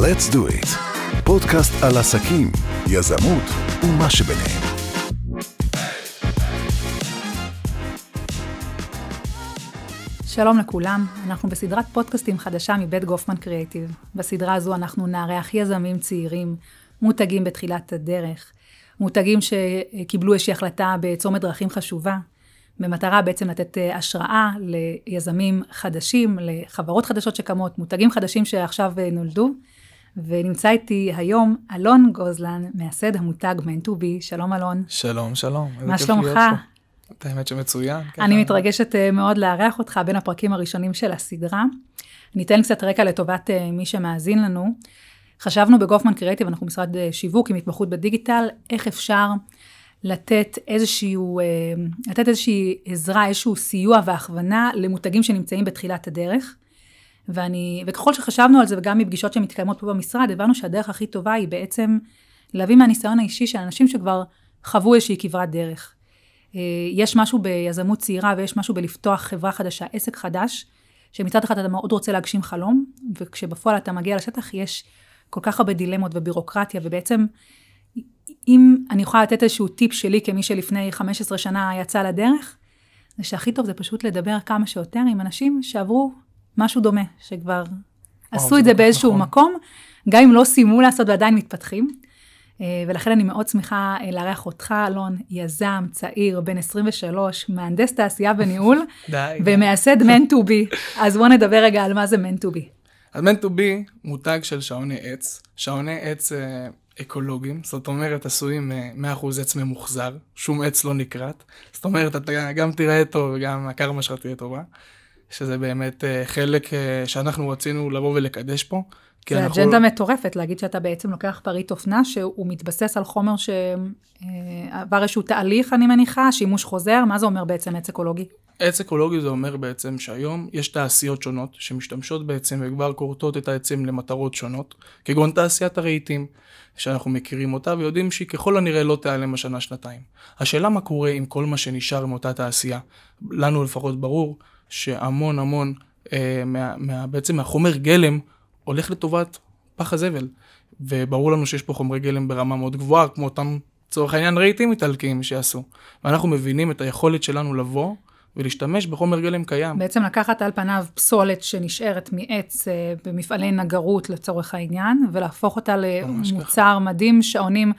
Let's do it. פודקאסט על עסקים, יזמות ומה שביניהם. שלום לכולם, אנחנו בסדרת פודקאסטים חדשה מבית גופמן קריאיטיב. בסדרה הזו אנחנו נארח יזמים צעירים, מותגים בתחילת הדרך, מותגים שקיבלו איזושהי החלטה בצומת דרכים חשובה, במטרה בעצם לתת אה, השראה ליזמים חדשים, לחברות חדשות שקמות, מותגים חדשים שעכשיו אה, נולדו. ונמצא איתי היום אלון גוזלן, מייסד המותג מנטובי. שלום אלון. שלום, שלום. מה שלומך? את האמת שמצוין. אני מתרגשת אה, מאוד לארח אותך בין הפרקים הראשונים של הסדרה. אני אתן קצת רקע לטובת מי שמאזין לנו. חשבנו בגופמן קריאיטיב, אנחנו משרד שיווק עם התמחות בדיגיטל, איך אפשר לתת איזשהו, אה, לתת איזושהי עזרה, איזשהו סיוע והכוונה למותגים שנמצאים בתחילת הדרך. ואני, וככל שחשבנו על זה, וגם מפגישות שמתקיימות פה במשרד, הבנו שהדרך הכי טובה היא בעצם להביא מהניסיון האישי של אנשים שכבר חוו איזושהי כברת דרך. אה, יש משהו ביזמות צעירה ויש משהו בלפתוח חברה חדשה, עסק חדש, שמצד אחד אתה מאוד רוצה להגשים חלום, וכשבפועל אתה מגיע לשטח יש כל כך הרבה דילמות ובירוקרטיה, ובעצם אם אני יכולה לתת איזשהו טיפ שלי כמי שלפני 15 שנה יצא לדרך, זה שהכי טוב זה פשוט לדבר כמה שיותר עם אנשים שעברו משהו דומה, שכבר עשו את זה באיזשהו נכון. מקום, גם אם לא סיימו לעשות ועדיין מתפתחים. אה, ולכן אני מאוד שמחה אה, לארח אותך, אלון, יזם, צעיר, בן 23, מהנדס תעשייה וניהול. ומייסד מנטובי. אז בואו נדבר רגע על מה זה מנטובי. אז מנטובי מותג של שעוני עץ. שעוני עץ אה, אקולוגיים, זאת אומרת עשויים 100% עץ ממוחזר, שום עץ לא נקרט, זאת אומרת אתה גם תראה טוב וגם הקרמה שלך תהיה טובה, שזה באמת אה, חלק אה, שאנחנו רצינו לבוא ולקדש פה. זה אנחנו... אג'נדה מטורפת להגיד שאתה בעצם לוקח פריט אופנה שהוא מתבסס על חומר שעבר אה, איזשהו תהליך אני מניחה, שימוש חוזר, מה זה אומר בעצם עץ אקולוגי? עץ אקולוגי זה אומר בעצם שהיום יש תעשיות שונות שמשתמשות בעצם וכבר כורתות את העצים למטרות שונות, כגון תעשיית הרהיטים. שאנחנו מכירים אותה ויודעים שהיא ככל הנראה לא תיעלם השנה שנתיים. השאלה מה קורה עם כל מה שנשאר מאותה תעשייה. לנו לפחות ברור שהמון המון אה, מה, מה, בעצם מהחומר גלם הולך לטובת פח הזבל. וברור לנו שיש פה חומרי גלם ברמה מאוד גבוהה, כמו אותם, לצורך העניין, רהיטים איטלקיים שיעשו. ואנחנו מבינים את היכולת שלנו לבוא ולהשתמש בחומר גלם קיים. בעצם לקחת על פניו פסולת שנשארת מעץ אה, במפעלי נגרות לצורך העניין, ולהפוך אותה למוצר מדהים, שעונים,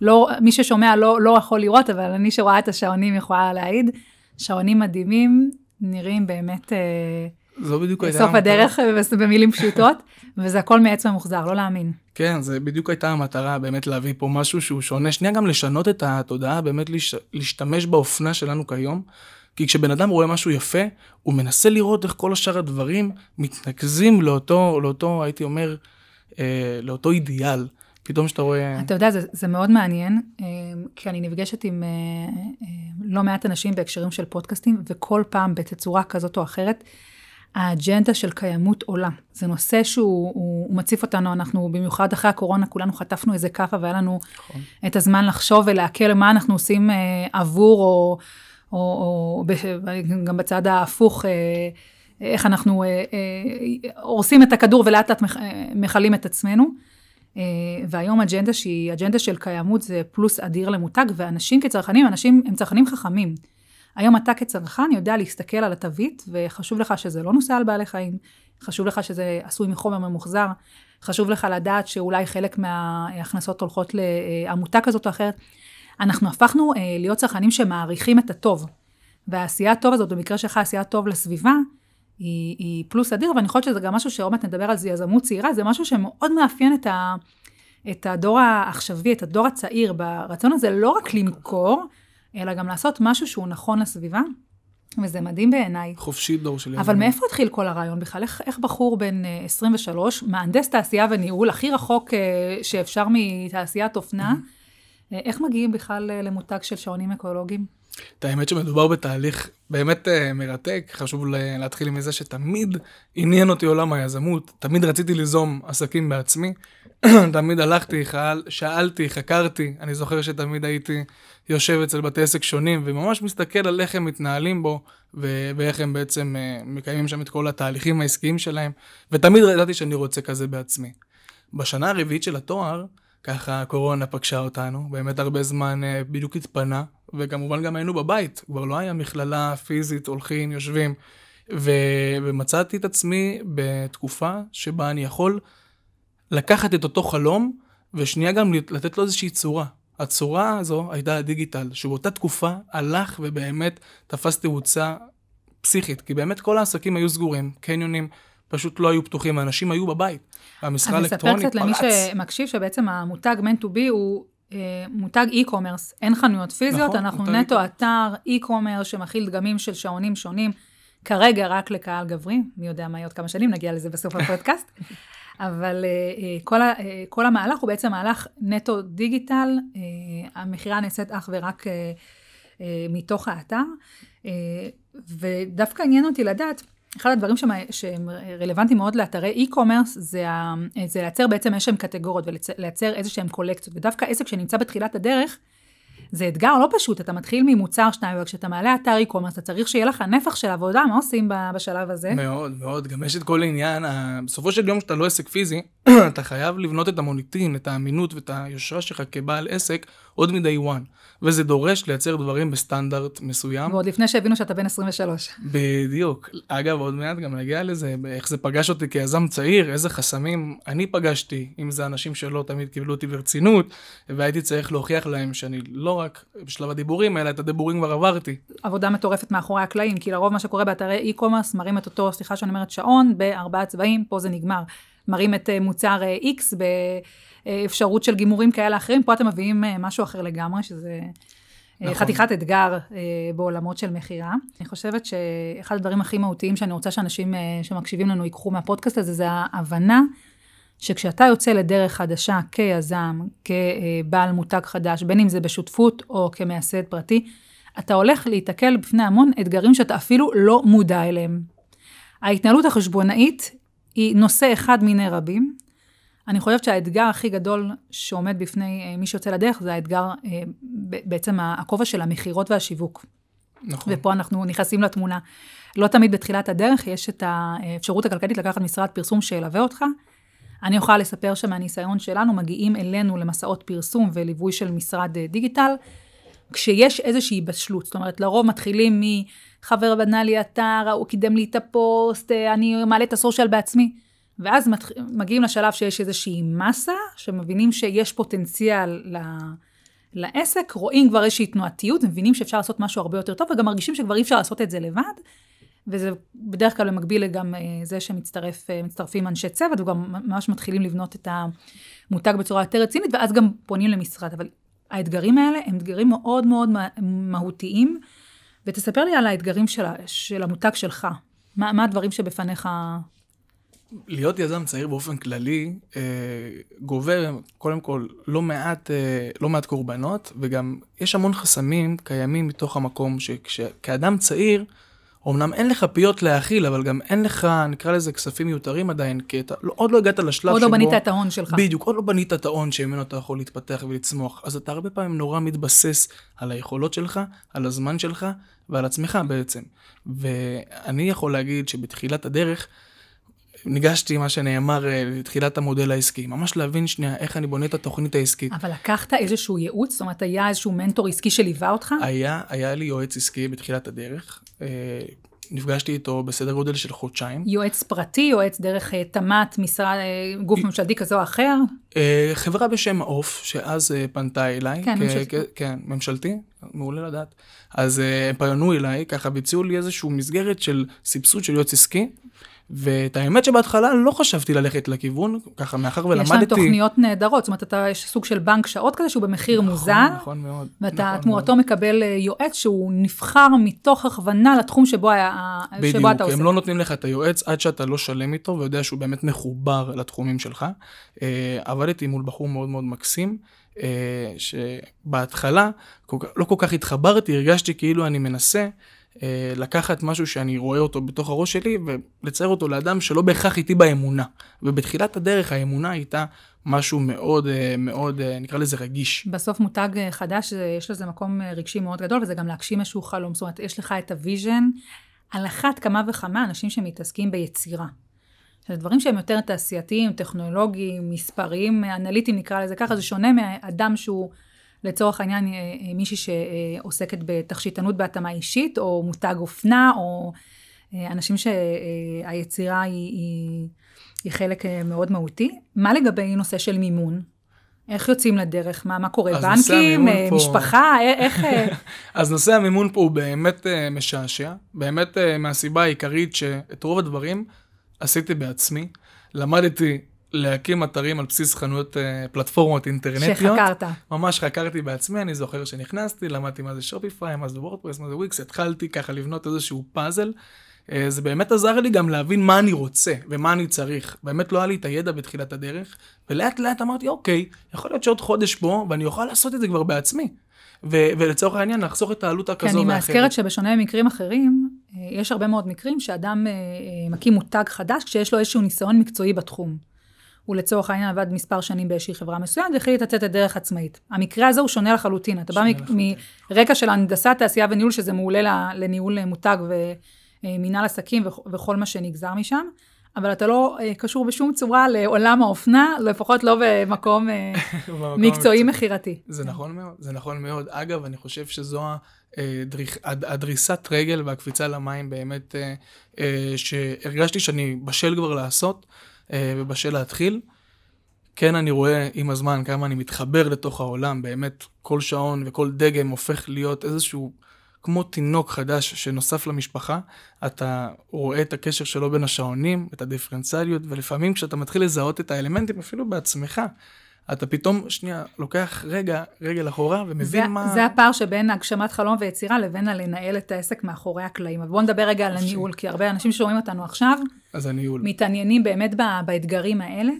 לא, מי ששומע לא, לא יכול לראות, אבל אני שרואה את השעונים יכולה להעיד, שעונים מדהימים, נראים באמת... אה, זו בדיוק הייתה... סוף הדרך במילים פשוטות, וזה הכל מעץ ממוחזר, לא להאמין. כן, זה בדיוק הייתה המטרה, באמת להביא פה משהו שהוא שונה. שנייה גם לשנות את התודעה, באמת להשתמש באופנה שלנו כיום. כי כשבן אדם רואה משהו יפה, הוא מנסה לראות איך כל השאר הדברים מתנקזים לאותו, לאותו, הייתי אומר, אה, לאותו אידיאל. פתאום שאתה רואה... אתה יודע, זה, זה מאוד מעניין, אה, כי אני נפגשת עם אה, אה, לא מעט אנשים בהקשרים של פודקאסטים, וכל פעם בתצורה כזאת או אחרת, האג'נדה של קיימות עולה. זה נושא שהוא הוא, הוא מציף אותנו, אנחנו במיוחד אחרי הקורונה, כולנו חטפנו איזה כאפה והיה לנו נכון. את הזמן לחשוב ולעכל מה אנחנו עושים אה, עבור או... או, או גם בצד ההפוך, אה, איך אנחנו אה, אה, הורסים את הכדור ולאט לאט מכלים את עצמנו. והיום אג'נדה שהיא אג'נדה של קיימות זה פלוס אדיר למותג, ואנשים כצרכנים, אנשים הם צרכנים חכמים. היום אתה כצרכן יודע להסתכל על התווית, וחשוב לך שזה לא נוסע על בעלי חיים, חשוב לך שזה עשוי מחומר ממוחזר, חשוב לך לדעת שאולי חלק מההכנסות הולכות לעמותה כזאת או אחרת. אנחנו הפכנו אה, להיות צרכנים שמעריכים את הטוב. והעשייה הטוב הזאת, במקרה שלך עשייה טוב לסביבה, היא, היא פלוס אדיר, ואני חושבת שזה גם משהו שעוד מעט נדבר על זה, יזמות צעירה, זה משהו שמאוד מאפיין את, ה, את הדור העכשווי, את הדור הצעיר, ברצון הזה לא רק למכור, אלא גם לעשות משהו שהוא נכון לסביבה. וזה מדהים בעיניי. חופשי דור של יזמים. אבל מאיפה התחיל כל הרעיון בכלל? איך, איך בחור בן 23, אה, מהנדס תעשייה וניהול, הכי רחוק אה, שאפשר מתעשיית אופנה, mm-hmm. איך מגיעים בכלל אה, למותג של שעונים אקולוגיים? את האמת שמדובר בתהליך באמת uh, מרתק, חשוב להתחיל עם זה שתמיד עניין אותי עולם היזמות, תמיד רציתי ליזום עסקים בעצמי, תמיד הלכתי, חל, שאלתי, חקרתי, אני זוכר שתמיד הייתי יושב אצל בתי עסק שונים וממש מסתכל על איך הם מתנהלים בו ו- ואיך הם בעצם uh, מקיימים שם את כל התהליכים העסקיים שלהם, ותמיד ידעתי שאני רוצה כזה בעצמי. בשנה הרביעית של התואר, ככה הקורונה פגשה אותנו, באמת הרבה זמן אה, בדיוק התפנה, וכמובן גם היינו בבית, כבר לא היה מכללה פיזית, הולכים, יושבים, ו... ומצאתי את עצמי בתקופה שבה אני יכול לקחת את אותו חלום, ושנייה גם לתת לו איזושהי צורה. הצורה הזו הייתה הדיגיטל, שבאותה תקופה הלך ובאמת תפס תאוצה פסיכית, כי באמת כל העסקים היו סגורים, קניונים פשוט לא היו פתוחים, האנשים היו בבית. המסחר האלקטרוני פרץ. אני אספר קצת למי שמקשיב שבעצם המותג Man to be הוא מותג e-commerce, אין חנויות פיזיות, נכון, אנחנו נטו אתר e-commerce שמכיל דגמים של שעונים שונים, כרגע רק לקהל גברי, מי יודע מה יהיה עוד כמה שנים, נגיע לזה בסוף הפודקאסט. אבל uh, כל, ה, uh, כל המהלך הוא בעצם מהלך נטו דיגיטל, המכירה נעשית אך ורק מתוך האתר, ודווקא עניין אותי לדעת, אחד הדברים שהם, שהם רלוונטיים מאוד לאתרי e-commerce זה, זה לייצר בעצם איזשהם קטגוריות ולייצר איזשהם קולקציות, ודווקא עסק שנמצא בתחילת הדרך, זה אתגר לא פשוט, אתה מתחיל ממוצר שניים, וכשאתה מעלה אתר e-commerce, אתה צריך שיהיה לך נפח של עבודה, מה עושים בשלב הזה? מאוד, מאוד, גם יש את כל העניין, בסופו של יום כשאתה לא עסק פיזי, אתה חייב לבנות את המוניטין, את האמינות ואת היושרה שלך כבעל עסק עוד מ-day one. וזה דורש לייצר דברים בסטנדרט מסוים. ועוד לפני שהבינו שאתה בן 23. בדיוק. אגב, עוד מעט גם נגיע לזה, איך זה פגש אותי כיזם צעיר, איזה חסמים אני פגשתי, אם זה אנשים שלא תמיד קיבלו אותי ברצינות, והייתי צריך להוכיח להם שאני לא רק בשלב הדיבורים, אלא את הדיבורים כבר עברתי. עבודה מטורפת מאחורי הקלעים, כי לרוב מה שקורה באתרי e-commerce, מראים את אותו, סליחה שאני אומרת שעון, בארבעה צבעים, פה זה נגמר. מראים את אה, מוצר אה, X באפשרות של גימורים כאלה אחרים, פה אתם מביאים אה, משהו אחר לגמרי, שזה... נכון. חתיכת אתגר בעולמות של מכירה. אני חושבת שאחד הדברים הכי מהותיים שאני רוצה שאנשים שמקשיבים לנו ייקחו מהפודקאסט הזה, זה ההבנה שכשאתה יוצא לדרך חדשה כיזם, כבעל מותג חדש, בין אם זה בשותפות או כמייסד פרטי, אתה הולך להיתקל בפני המון אתגרים שאתה אפילו לא מודע אליהם. ההתנהלות החשבונאית היא נושא אחד מיני רבים. אני חושבת שהאתגר הכי גדול שעומד בפני אה, מי שיוצא לדרך, זה האתגר, אה, בעצם הכובע של המכירות והשיווק. נכון. ופה אנחנו נכנסים לתמונה. לא תמיד בתחילת הדרך יש את האפשרות הכלכלית לקחת משרד פרסום שילווה אותך. אני יכולה לספר שמהניסיון שלנו מגיעים אלינו למסעות פרסום וליווי של משרד אה, דיגיטל, כשיש איזושהי בשלות. זאת אומרת, לרוב מתחילים מחבר בנה לי אתר, הוא קידם לי את הפוסט, אה, אני מעלה את הסושיאל בעצמי. ואז מתח... מגיעים לשלב שיש איזושהי מסה, שמבינים שיש פוטנציאל ל... לעסק, רואים כבר איזושהי תנועתיות, מבינים שאפשר לעשות משהו הרבה יותר טוב, וגם מרגישים שכבר אי אפשר לעשות את זה לבד. וזה בדרך כלל במקביל גם אה, זה שמצטרפים אנשי צוות, וגם ממש מתחילים לבנות את המותג בצורה יותר רצינית, ואז גם פונים למשרד. אבל האתגרים האלה הם אתגרים מאוד מאוד מהותיים, ותספר לי על האתגרים של, של המותג שלך. מה, מה הדברים שבפניך? להיות יזם צעיר באופן כללי אה, גובה קודם כל לא מעט, אה, לא מעט קורבנות, וגם יש המון חסמים קיימים מתוך המקום שכאדם צעיר, אמנם אין לך פיות להאכיל, אבל גם אין לך, נקרא לזה, כספים מיותרים עדיין, כי אתה לא, עוד לא הגעת לשלב לא שבו... עוד לא בנית את ההון שלך. בדיוק, עוד לא בנית את ההון שממנו אתה יכול להתפתח ולצמוח. אז אתה הרבה פעמים נורא מתבסס על היכולות שלך, על הזמן שלך ועל עצמך בעצם. ואני יכול להגיד שבתחילת הדרך, ניגשתי, מה שנאמר, אה, לתחילת המודל העסקי. ממש להבין שנייה איך אני בונה את התוכנית העסקית. אבל לקחת איזשהו ייעוץ? זאת אומרת, היה איזשהו מנטור עסקי שליווה אותך? היה, היה לי יועץ עסקי בתחילת הדרך. אה, נפגשתי איתו בסדר גודל של חודשיים. יועץ פרטי, יועץ דרך אה, תמ"ת, משרד, גוף ממשלתי כזה או אחר? חברה בשם עוף, שאז פנתה אליי. כן, ממשלתי. כן, ממשלתי, מעולה לדעת. אז הם פנו אליי, ככה, והציעו לי איזושהי מסגרת של סבסוד של יועץ עסקי. ואת האמת שבהתחלה לא חשבתי ללכת לכיוון, ככה מאחר ולמדתי... יש להם תוכניות נהדרות, זאת אומרת, אתה, יש סוג של בנק שעות כזה שהוא במחיר נכון, מוזל. נכון מאוד. ואתה נכון תמורתו מאוד. מקבל אה, יועץ שהוא נבחר מתוך הכוונה לתחום שבו, היה, בדיוק, שבו אתה עושה. הם לא נותנים לך את היועץ עד שאתה לא שלם איתו ויודע שהוא באמת מחובר לתחומים שלך. אה, עבדתי מול בחור מאוד מאוד מקסים. אה, שבהתחלה לא כל כך התחברתי, הרגשתי כאילו אני מנסה לקחת משהו שאני רואה אותו בתוך הראש שלי ולצייר אותו לאדם שלא בהכרח איתי באמונה. ובתחילת הדרך האמונה הייתה משהו מאוד אה, מאוד אה, נקרא לזה רגיש. בסוף מותג חדש יש לזה מקום רגשי מאוד גדול וזה גם להגשים איזשהו חלום. זאת אומרת יש לך את ה vision על אחת כמה וכמה אנשים שמתעסקים ביצירה. שזה דברים שהם יותר תעשייתיים, טכנולוגיים, מספריים, אנליטיים נקרא לזה ככה, זה שונה מאדם שהוא לצורך העניין אה, אה, מישהי שעוסקת בתכשיטנות בהתאמה אישית, או מותג אופנה, או אה, אנשים שהיצירה היא, היא, היא חלק מאוד מהותי. מה לגבי נושא של מימון? איך יוצאים לדרך? מה, מה קורה? בנקים? פה... משפחה? איך... אז נושא המימון פה הוא באמת משעשע. באמת מהסיבה העיקרית שאת רוב הדברים עשיתי בעצמי. למדתי להקים אתרים על בסיס חנויות, אה, פלטפורמות אינטרנטיות. שחקרת. ממש חקרתי בעצמי, אני זוכר שנכנסתי, למדתי מה זה שופיפיי, מה זה וורדפרס, מה זה וויקס, התחלתי ככה לבנות איזשהו פאזל. אה, זה באמת עזר לי גם להבין מה אני רוצה ומה אני צריך. באמת לא היה לי את הידע בתחילת הדרך, ולאט לאט אמרתי, אוקיי, יכול להיות שעוד חודש פה, ואני אוכל לעשות את זה כבר בעצמי. ו- ולצורך העניין, לחסוך את העלות הכזו ואחרת. כי אני מאזכרת שבשונה ממקרים אחרים, אה, יש הרבה מאוד מקרים שאדם מקים מותג חדש כשיש לו איזשהו ניסיון מקצועי בתחום. הוא לצורך העניין עבד מספר שנים באיזושהי חברה מסוימת והחליט לצאת לדרך עצמאית. המקרה הזה הוא שונה לחלוטין. אתה בא מרקע של הנדסת תעשייה וניהול, שזה מעולה לניהול מותג ומינהל עסקים וכל מה שנגזר משם, אבל אתה לא אה, קשור בשום צורה לעולם האופנה, לפחות לא במקום אה, מקצועי מכירתי. זה נכון מאוד, זה נכון מאוד. אגב, אני חושב שזו הדריסת רגל והקפיצה למים באמת, אה, שהרגשתי שאני בשל כבר לעשות. אה, ובשל להתחיל. כן, אני רואה עם הזמן כמה אני מתחבר לתוך העולם, באמת כל שעון וכל דגם הופך להיות איזשהו, כמו תינוק חדש שנוסף למשפחה. אתה רואה את הקשר שלו בין השעונים, את הדיפרנציאליות, ולפעמים כשאתה מתחיל לזהות את האלמנטים, אפילו בעצמך, אתה פתאום, שנייה, לוקח רגע, רגל אחורה ומבין זה, מה... זה הפער שבין הגשמת חלום ויצירה לבין הלנהל את העסק מאחורי הקלעים. אבל בואו נדבר רגע על הניהול, כי הרבה אנשים שומעים אותנו עכשיו, אז הניהול. מתעניינים באמת באתגרים האלה.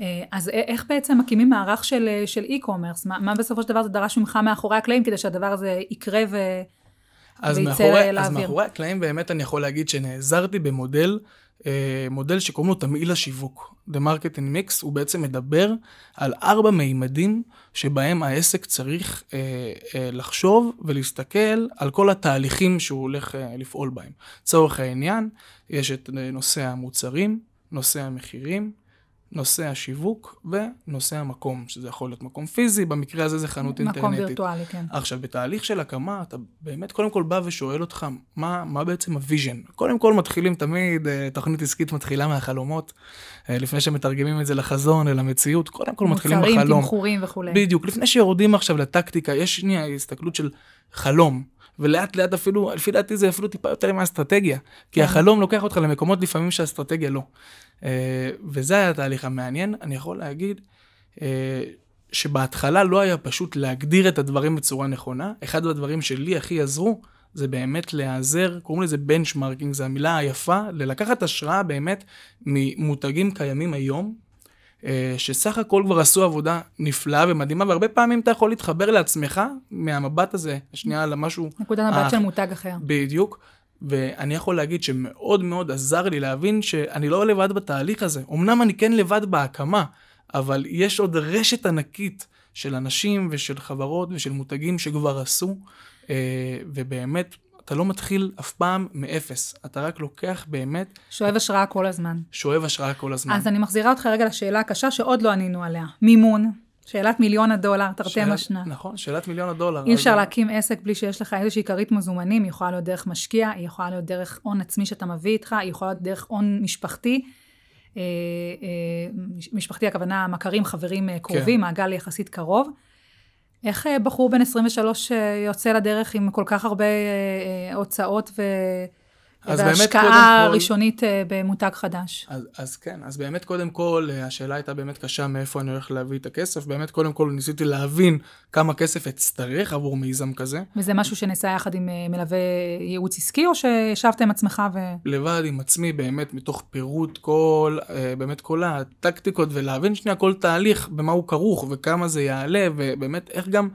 אה, אז איך בעצם מקימים מערך של, של e-commerce? מה, מה בסופו של דבר זה דרש ממך מאחורי הקלעים כדי שהדבר הזה יקרה ו... אז מאחורי, אז מאחורי הקלעים באמת אני יכול להגיד שנעזרתי במודל אה, מודל שקוראים לו תמהיל השיווק. The Marketing Mix, הוא בעצם מדבר על ארבע מימדים שבהם העסק צריך אה, אה, לחשוב ולהסתכל על כל התהליכים שהוא הולך אה, לפעול בהם. לצורך העניין, יש את נושא המוצרים, נושא המחירים, נושא השיווק ונושא המקום, שזה יכול להיות מקום פיזי, במקרה הזה זה חנות מקום אינטרנטית. מקום וירטואלי, כן. עכשיו, בתהליך של הקמה, אתה באמת קודם כל בא ושואל אותך, מה, מה בעצם ה vision? קודם כל מתחילים תמיד, אה, תוכנית עסקית מתחילה מהחלומות, אה, לפני שמתרגמים את זה לחזון, אל המציאות, קודם כל מתחילים בחלום. מוצרים, תמחורים וכולי. בדיוק, לפני שיורדים עכשיו לטקטיקה, יש שנייה הסתכלות של חלום. ולאט לאט אפילו, לפי דעתי זה אפילו טיפה יותר מהאסטרטגיה. כי כן. החלום לוקח אותך למקומות לפעמים שהאסטרטגיה לא. אה, וזה היה התהליך המעניין. אני יכול להגיד אה, שבהתחלה לא היה פשוט להגדיר את הדברים בצורה נכונה. אחד הדברים שלי הכי עזרו, זה באמת להיעזר, קוראים לזה בנצ'מרקינג, זו המילה היפה, ללקחת השראה באמת ממותגים קיימים היום, שסך הכל כבר עשו עבודה נפלאה ומדהימה, והרבה פעמים אתה יכול להתחבר לעצמך מהמבט הזה, שנייה למשהו... נקודת מבט של מותג אחר. בדיוק. ואני יכול להגיד שמאוד מאוד עזר לי להבין שאני לא לבד בתהליך הזה. אמנם אני כן לבד בהקמה, אבל יש עוד רשת ענקית של אנשים ושל חברות ושל מותגים שכבר עשו, אה, ובאמת, אתה לא מתחיל אף פעם מאפס, אתה רק לוקח באמת... שואב השראה כל הזמן. שואב השראה כל הזמן. אז אני מחזירה אותך רגע לשאלה הקשה שעוד לא ענינו עליה. מימון, שאלת מיליון הדולר, תרתי משמע. נכון, שאלת מיליון הדולר. אי אפשר להקים עסק בלי שיש לך איזושהי כרית מזומנים, היא יכולה להיות דרך משקיע, היא יכולה להיות דרך הון עצמי שאתה מביא איתך, היא יכולה להיות דרך הון משפחתי. אה, אה, משפחתי הכוונה מכרים, חברים אה, קרובים, כן. מעגל יחסית קרוב. איך בחור בן 23 יוצא לדרך עם כל כך הרבה הוצאות ו... אז באמת קודם כל... והשקעה ראשונית אה, במותג חדש. אז, אז כן, אז באמת קודם כל, אה, השאלה הייתה באמת קשה מאיפה אני הולך להביא את הכסף. באמת קודם כל ניסיתי להבין כמה כסף אצטרך עבור מיזם כזה. וזה משהו שנעשה יחד עם אה, מלווה ייעוץ עסקי, או שישבת עם עצמך ו... לבד עם עצמי, באמת מתוך פירוט כל, באמת כל הטקטיקות, ולהבין שנייה כל תהליך, במה הוא כרוך, וכמה זה יעלה, ובאמת איך גם...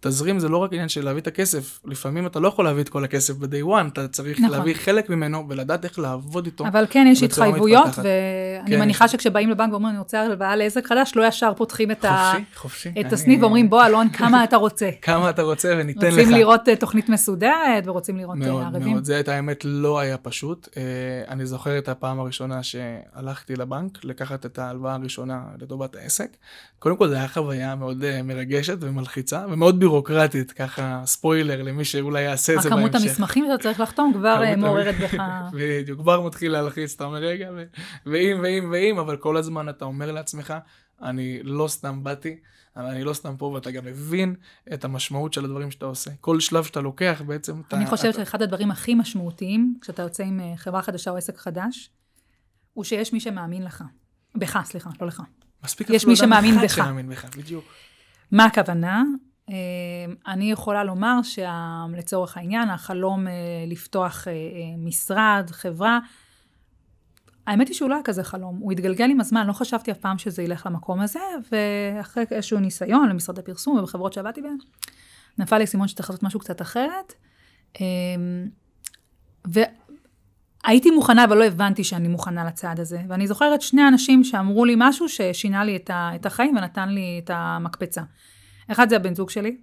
תזרים זה לא רק עניין של להביא את הכסף, לפעמים אתה לא יכול להביא את כל הכסף ב-day one, אתה צריך נכון. להביא חלק ממנו ולדעת איך לעבוד איתו. אבל כן, יש התחייבויות. ואני כן, מניחה שכשבאים לבנק ואומרים, אני רוצה הלוואה לעסק חדש, לא ישר פותחים את, ה... חופשי. את אני- הסניף ואומרים, בוא, אלון, כמה אתה רוצה? כמה אתה רוצה וניתן לך. רוצים לראות אה, תוכנית מסודרת, ורוצים לראות אה, מאוד ערבים. מאוד, זה את האמת לא היה פשוט. אה, אני זוכר את הפעם הראשונה שהלכתי לבנק לקחת את ההלוואה הראשונה לטובת העסק. קודם כל זו הייתה חוויה מאוד מרגשת ומלחיצה ומאוד בירוקרטית, ככה ספוילר למי שאולי יעשה את זה בהמשך. הכמות המסמכים שאתה צריך לחתום כבר אה, מעוררת בך... בדיוק, כבר מתחיל להלחיץ, אתה אומר רגע, ואם ואם ואם, אבל כל הזמן אתה אומר לעצמך, אני לא סתם באתי, אני לא סתם פה, ואתה גם מבין את המשמעות של הדברים שאתה עושה. כל שלב שאתה לוקח בעצם, אתה... אני חושבת שאחד הדברים הכי משמעותיים, כשאתה יוצא עם אה, חברה חדשה או עסק חדש, הוא שיש מי שמאמין לך. בך, סליחה, לא לך. מספיק יש אפילו מי שמאמין בך. שמאמין בך, בדיוק. מה הכוונה? אה, אני יכולה לומר שלצורך העניין, החלום אה, לפתוח אה, משרד, חברה, האמת היא שהוא לא היה כזה חלום, הוא התגלגל עם הזמן, לא חשבתי אף פעם שזה ילך למקום הזה, ואחרי איזשהו ניסיון למשרדי פרסום ובחברות שעבדתי בהן, נפל לי סימון שצריך לעשות משהו קצת אחרת. אה, והייתי מוכנה, אבל לא הבנתי שאני מוכנה לצעד הזה. ואני זוכרת שני אנשים שאמרו לי משהו ששינה לי את החיים ונתן לי את המקפצה. אחד זה הבן זוג שלי,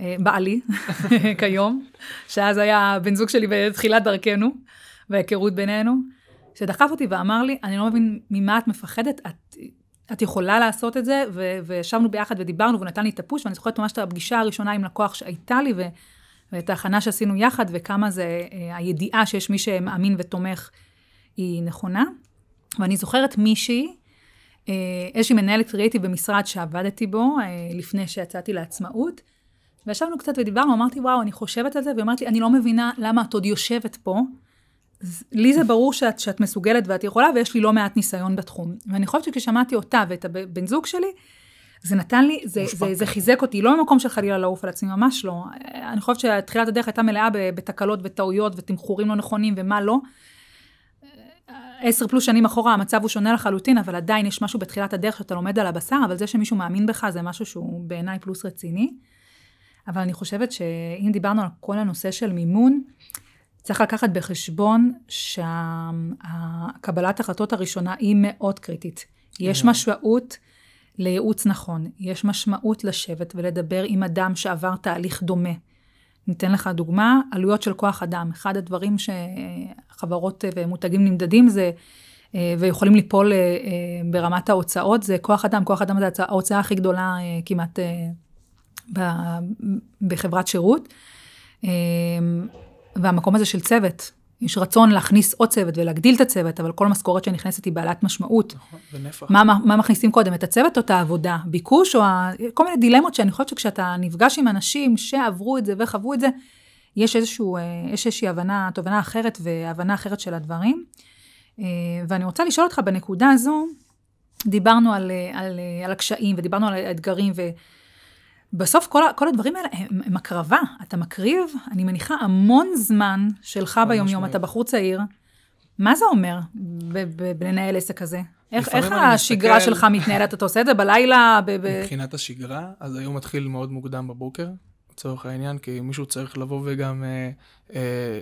אה, בעלי, כיום, שאז היה בן זוג שלי בתחילת דרכנו, וההיכרות בינינו, שדחף אותי ואמר לי, אני לא מבין ממה את מפחדת, את, את יכולה לעשות את זה, ו- וישבנו ביחד ודיברנו, והוא נתן לי את הפוש, ואני זוכרת ממש את הפגישה הראשונה עם לקוח שהייתה לי, ו- ואת ההכנה שעשינו יחד, וכמה זה, אה, הידיעה שיש מי שמאמין ותומך היא נכונה. ואני זוכרת מישהי, איזושהי מנהלת קריאיטיב במשרד שעבדתי בו, אה, לפני שיצאתי לעצמאות, וישבנו קצת ודיברנו, אמרתי, וואו, אני חושבת על זה, והיא אמרת לי, אני לא מבינה למה את עוד יושבת פה. לי זה ברור שאת, שאת מסוגלת ואת יכולה, ויש לי לא מעט ניסיון בתחום. ואני חושבת שכששמעתי אותה ואת הבן זוג שלי, זה נתן לי, זה, זה, זה חיזק אותי, לא ממקום של חלילה לעוף על עצמי, ממש לא. אני חושבת שתחילת הדרך הייתה מלאה בתקלות וטעויות ותמחורים לא נכונים ומה לא. עשר פלוס שנים אחורה המצב הוא שונה לחלוטין, אבל עדיין יש משהו בתחילת הדרך שאתה לומד על הבשר, אבל זה שמישהו מאמין בך זה משהו שהוא בעיניי פלוס רציני. אבל אני חושבת שאם דיברנו על כל הנושא של מימון, צריך לקחת בחשבון שהקבלת החלטות הראשונה היא מאוד קריטית. יש משמעות לייעוץ נכון, יש משמעות לשבת ולדבר עם אדם שעבר תהליך דומה. ניתן לך דוגמה, עלויות של כוח אדם. אחד הדברים שחברות ומותגים נמדדים זה, אה, ויכולים ליפול אה, אה, ברמת ההוצאות, זה כוח אדם. כוח אדם זה ההוצאה- הכי גדולה אה, כמעט אה, בחברת שירות. אה, והמקום הזה של צוות, יש רצון להכניס עוד צוות ולהגדיל את הצוות, אבל כל משכורת שנכנסת היא בעלת משמעות. נכון, ונפח. מה, מה, מה מכניסים קודם, את הצוות או את העבודה? ביקוש או ה... כל מיני דילמות שאני חושבת שכשאתה נפגש עם אנשים שעברו את זה וחוו את זה, יש איזשהו, אה, יש איזושהי הבנה, תובנה אחרת והבנה אחרת של הדברים. אה, ואני רוצה לשאול אותך בנקודה הזו, דיברנו על, אה, על, על הקשיים ודיברנו על האתגרים, ובסוף כל, כל הדברים האלה הם, הם הקרבה. אתה מקריב, אני מניחה, המון זמן שלך משמעית. אתה בחור צעיר. מה זה אומר בלנהל עסק כזה? איך, איך השגרה מסתכל- שלך מתנהלת? אתה עושה את זה בלילה? ב- ב- מבחינת השגרה, אז היום מתחיל מאוד מוקדם בבוקר, לצורך העניין, כי מישהו צריך לבוא וגם אה, אה,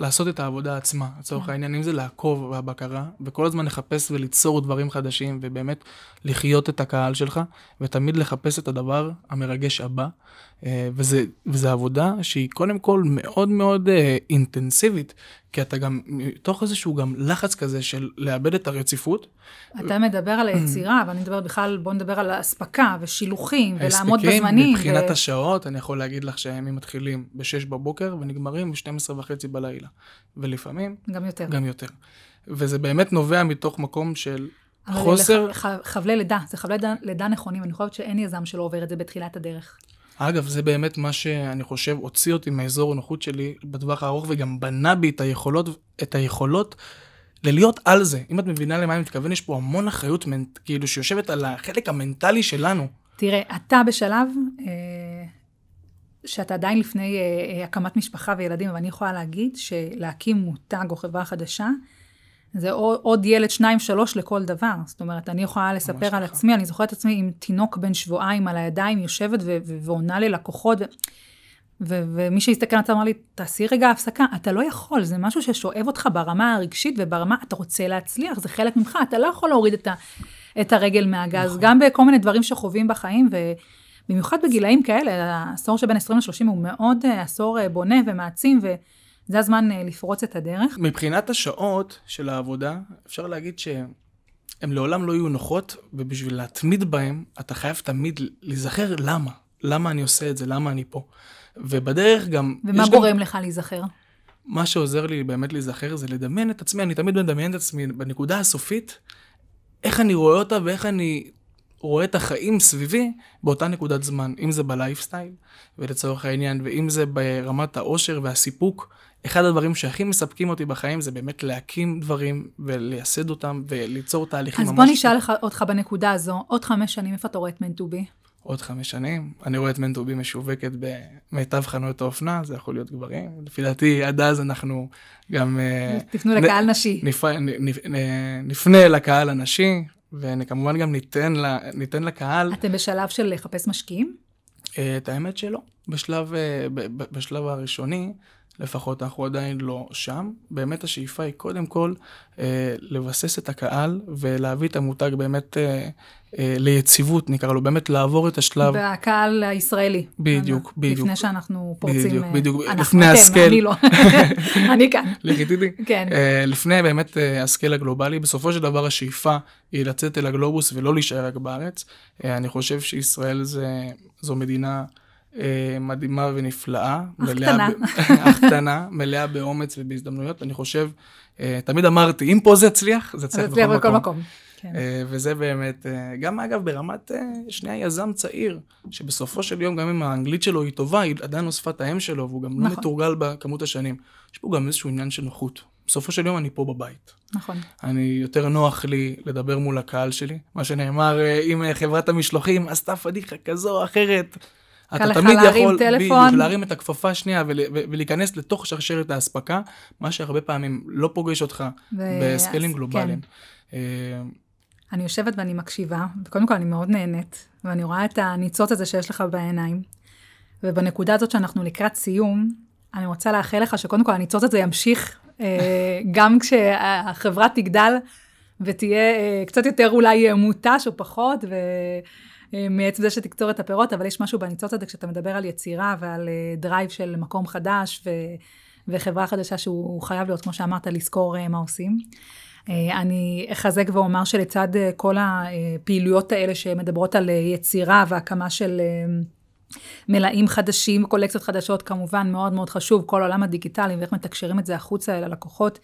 לעשות את העבודה עצמה, לצורך כן. העניין, אם זה לעקוב והבקרה, וכל הזמן לחפש וליצור דברים חדשים, ובאמת לחיות את הקהל שלך, ותמיד לחפש את הדבר המרגש הבא. אה, וזה, וזה עבודה שהיא קודם כל מאוד מאוד אה, אינטנסיבית, כי אתה גם, מתוך איזשהו גם לחץ כזה של לאבד את הרציפות, אתה מדבר על היצירה, אבל אני מדברת בכלל, בוא נדבר על האספקה ושילוחים, ולעמוד ההספקים, בזמנים. מבחינת ו- השעות, אני יכול להגיד לך שהימים מתחילים ב-6 בבוקר ונגמרים ב-12 וחצי בלילה. ולפעמים גם יותר. גם יותר. וזה באמת נובע מתוך מקום של חוסר... לח- חבלי לידה, זה חבלי לידה, לידה נכונים, אני חושבת שאין יזם שלא עובר את זה בתחילת הדרך. אגב, זה באמת מה שאני חושב הוציא אותי מאזור הנוחות שלי בטווח הארוך, וגם בנה בי את היכולות, את היכולות ללהיות על זה. אם את מבינה למה אני מתכוון, יש פה המון אחריות, כאילו, שיושבת על החלק המנטלי שלנו. תראה, אתה בשלב אה, שאתה עדיין לפני אה, אה, הקמת משפחה וילדים, אבל אני יכולה להגיד שלהקים מותג או חברה חדשה, זה עוד ילד, שניים, שלוש לכל דבר. זאת אומרת, אני יכולה לספר על. עצמי, אני זוכרת את עצמי עם תינוק בן שבועיים על הידיים, יושבת ו- ו- ועונה ללקוחות, ו- ו- ומי שהסתכל על זה אמר לי, תעשי רגע הפסקה, אתה לא יכול, זה משהו ששואב אותך ברמה הרגשית וברמה, אתה רוצה להצליח, זה חלק ממך, אתה לא יכול להוריד את, ה- את הרגל מהגז, נכון. גם בכל מיני דברים שחווים בחיים, ובמיוחד בגילאים כאלה, העשור שבין 20 ל-30 הוא מאוד אה, עשור אה, בונה ומעצים, וזה הזמן אה, לפרוץ את הדרך. מבחינת השעות של העבודה, אפשר להגיד שהן לעולם לא יהיו נוחות, ובשביל להתמיד בהן, אתה חייב תמיד להיזכר למה. למה אני עושה את זה, למה אני פה. ובדרך גם... ומה גורם גם, לך להיזכר? מה שעוזר לי באמת להיזכר זה לדמיין את עצמי, אני תמיד מדמיין את עצמי בנקודה הסופית, איך אני רואה אותה ואיך אני רואה את החיים סביבי באותה נקודת זמן, אם זה בלייפסטייל, ולצורך העניין, ואם זה ברמת העושר והסיפוק. אחד הדברים שהכי מספקים אותי בחיים זה באמת להקים דברים ולייסד אותם וליצור תהליכים אז ממש... בוא נשאל לך- אותך בנקודה הזו, עוד חמש שנים, איפה אתה רואה את מנטובי? עוד חמש שנים, אני רואה את מנטובי משווקת במיטב חנויות האופנה, זה יכול להיות גברים. לפי דעתי, עד אז אנחנו גם... אה, תפנו נ- לקהל נשי. נפ... נ... נ... נ- נפנה לקהל הנשי, וכמובן גם ניתן, לה... ניתן לקהל, אתם בשלב של לחפש משקיעים? אה, את האמת שלא. בשלב, אה, בשלב הראשוני, לפחות אנחנו עדיין לא שם. באמת השאיפה היא קודם כל אה, לבסס את הקהל ולהביא את המותג באמת אה, אה, ליציבות, נקרא לו, באמת לעבור את השלב. והקהל הישראלי. בדיוק, בדיוק. לפני שאנחנו פורצים... בדיוק, אה, בדיוק. אנחנו, לפני אתם, הסקל. אני לא. אני כאן. לגיטימי. כן. אה, לפני באמת אה, הסקייל הגלובלי, בסופו של דבר השאיפה היא לצאת אל הגלובוס ולא להישאר רק בארץ. אה, אני חושב שישראל זה, זו מדינה מדהימה ונפלאה. אך קטנה. אך קטנה, מלאה באומץ ובהזדמנויות. אני חושב, אה, תמיד אמרתי, אם פה זה יצליח, זה יצליח בכל בכל מקום. מקום. כן. אה, וזה באמת, אה, גם אגב ברמת אה, שנייה יזם צעיר, שבסופו של יום גם אם האנגלית שלו היא טובה, היא עדיין לא שפת האם שלו, והוא גם לא נכון. מתורגל בכמות השנים. יש פה גם איזשהו עניין של נוחות. בסופו של יום אני פה בבית. נכון. אני, יותר נוח לי לדבר מול הקהל שלי. מה שנאמר, אה, אם אה, חברת המשלוחים עשתה פדיחה כזו או אחרת, אתה לך תמיד להרים יכול, טלפון. בדיוק, להרים את הכפפה השנייה ול, ולהיכנס לתוך שרשרת האספקה, מה שהרבה פעמים לא פוגש אותך ו- בסקיילים אז, גלובליים. אה, אני יושבת ואני מקשיבה, וקודם כל אני מאוד נהנית, ואני רואה את הניצוץ הזה שיש לך בעיניים. ובנקודה הזאת שאנחנו לקראת סיום, אני רוצה לאחל לך שקודם כל הניצוץ הזה ימשיך אה, גם כשהחברה תגדל ותהיה אה, קצת יותר אולי מותש או פחות, ו... אה, מעצם זה שתקצור את הפירות, אבל יש משהו בניצוץ הזה כשאתה מדבר על יצירה ועל אה, drive של מקום חדש ו... וחברה חדשה שהוא חייב להיות, כמו שאמרת, לזכור אה, מה עושים. אה, אני אחזק ואומר שלצד אה, כל הפעילויות האלה שמדברות על אה, יצירה והקמה של אה, מלאים חדשים, קולקציות חדשות, כמובן מאוד מאוד חשוב, כל עולם הדיגיטלי ואיך מתקשרים את זה החוצה אל הלקוחות.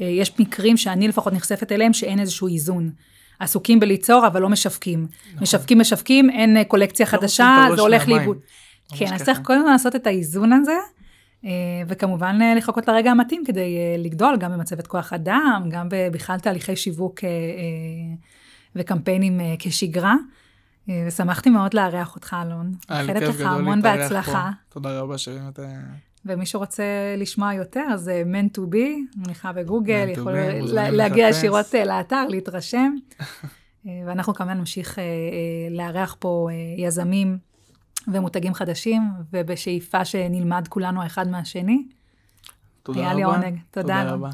אה, יש מקרים שאני לפחות נחשפת אליהם שאין איזשהו איזון. עסוקים בליצור, אבל לא משווקים. משווקים, משווקים, אין אה, קולקציה לא חדשה, זה הולך. לאיבוד. כן, אז. צריך קודם כל לעשות את האיזון הזה, אה, וכמובן אה, לחכות לרגע המתאים כדי לגדול, גם במצבת כוח אדם, גם בכלל תהליכי שיווק וקמפיינים כשגרה. ושמחתי מאוד לארח אותך, אלון. היה לי כיף גדול המון להתארח בהצלחה. פה. תודה רבה שבאמת... ומי שרוצה לשמוע יותר, אז man to be, מניחה בגוגל, יכול be, לה- להגיע. ישירות אה, לאתר, להתרשם. אה, ואנחנו כמובן נמשיך אה, לארח פה יזמים ומותגים חדשים, ובשאיפה שנלמד כולנו האחד מהשני. תודה היה רבה. לי עונג. תודה, תודה. רבה.